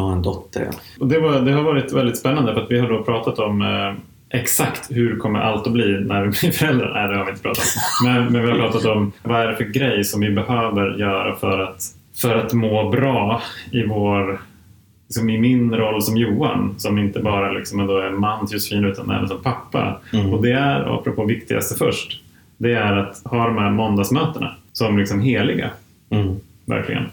Speaker 1: har en dotter ja.
Speaker 2: Och det, var, det har varit väldigt spännande för att vi har då pratat om eh, exakt hur kommer allt att bli när *laughs* vi blir föräldrar. Nej, det har vi inte pratat om. Men, men vi har pratat om vad är det för grej som vi behöver göra för att, för att må bra i vår liksom i min roll som Johan, som inte bara liksom ändå är man till Josefin utan även som pappa.
Speaker 1: Mm.
Speaker 2: Och det är, apropå viktigaste först, det är att ha de här måndagsmötena som liksom heliga,
Speaker 1: Mm.
Speaker 2: verkligen.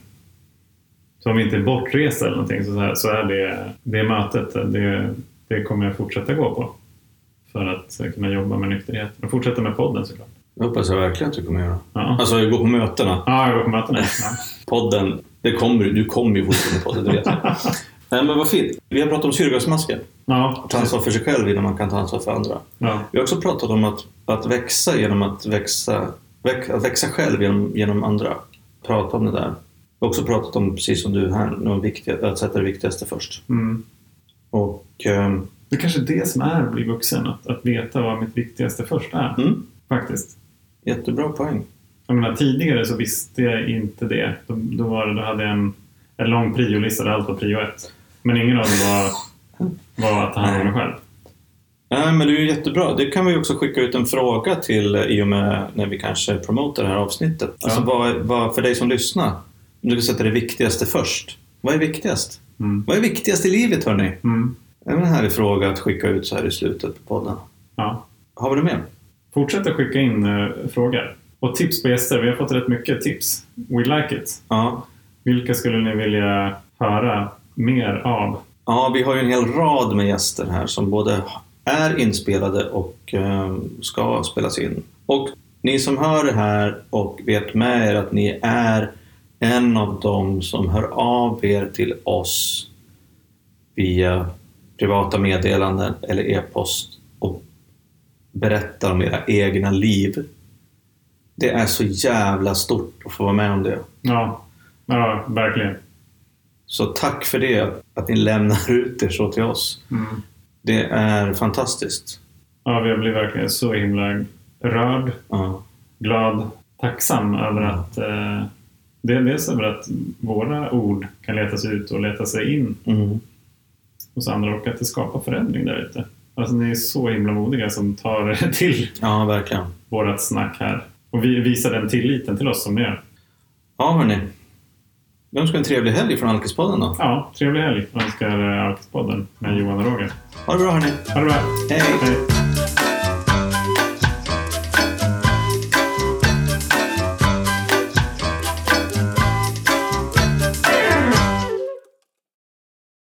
Speaker 2: Så om vi inte är bortresta eller någonting så, så är det, det mötet, det, det kommer jag fortsätta gå på. För att kunna jobba med nykterheten och fortsätta med podden såklart.
Speaker 1: Det hoppas jag verkligen att du kommer göra.
Speaker 2: Ja,
Speaker 1: Alltså gå på mötena.
Speaker 2: ja jag går på mötena. *laughs* Ja.
Speaker 1: Podden, det kommer, du kommer ju fortsätta med podden, det vet jag. Nej *laughs* men vad fint. Vi har pratat om syrgasmasken.
Speaker 2: Ja,
Speaker 1: Ta ansvar för sig själv innan man kan ta ansvar för andra.
Speaker 2: ja,
Speaker 1: Vi har också pratat om att, att växa genom att växa, väx, att växa själv genom, genom andra. Prata om det där. Vi har också pratat om, precis som du här, om viktiga, att sätta det viktigaste först.
Speaker 2: mm.
Speaker 1: Och, ehm,
Speaker 2: Det är kanske är det som är att bli vuxen, att, att veta vad mitt viktigaste först är.
Speaker 1: mm,
Speaker 2: Faktiskt.
Speaker 1: jättebra poäng.
Speaker 2: Jag menar, tidigare så visste jag inte det. Då, då, var det, då hade jag en, en lång priolista där allt var prio ett. Men ingen av dem var, var att ta hand om mig själv.
Speaker 1: Nej, men det är ju jättebra. Det kan vi också skicka ut en fråga till i och med när vi kanske promotar det här avsnittet. Alltså
Speaker 2: Ja.
Speaker 1: vad, vad, för dig som lyssnar, om du ska sätta det viktigaste först. Vad är viktigast?
Speaker 2: Mm.
Speaker 1: Vad är viktigast i livet hörni?
Speaker 2: Mm.
Speaker 1: En härlig fråga att skicka ut så här i slutet på podden.
Speaker 2: Ja.
Speaker 1: Har vi det mer?
Speaker 2: Fortsätt att skicka in uh, frågor. Och tips på gäster. Vi har fått rätt mycket tips. We like it.
Speaker 1: Ja.
Speaker 2: Vilka skulle ni vilja höra mer av?
Speaker 1: Ja, vi har ju en hel rad med gäster här som både är inspelade och eh, ska spelas in. Och ni som hör det här och vet med er att ni är en av dem som hör av er till oss via privata meddelanden eller e-post och berättar om era egna liv. Det är så jävla stort att få vara med om det.
Speaker 2: Ja, ja verkligen.
Speaker 1: Så tack för det, att ni lämnar ut er så till oss.
Speaker 2: Mm.
Speaker 1: Det är fantastiskt.
Speaker 2: Ja, jag blir verkligen så himla rörd,
Speaker 1: Ja.
Speaker 2: glad, tacksam över att eh, det- dels över att våra ord kan letas ut och leta sig in
Speaker 1: Mm.
Speaker 2: Hos andra och att det skapar förändring där ute. Alltså ni är så himla modiga som tar *laughs* till
Speaker 1: ja, verkligen.
Speaker 2: vårat snack här och vi visar den tilliten till oss som ni gör.
Speaker 1: Ja, hörni. Vi önskar en trevlig helg från Alkispodden då.
Speaker 2: Ja, trevlig helg önskar eh, Alkispodden med Johan och Roger.
Speaker 1: Ha det bra hörni.
Speaker 2: Ha det bra!
Speaker 1: Hej.
Speaker 2: Hej.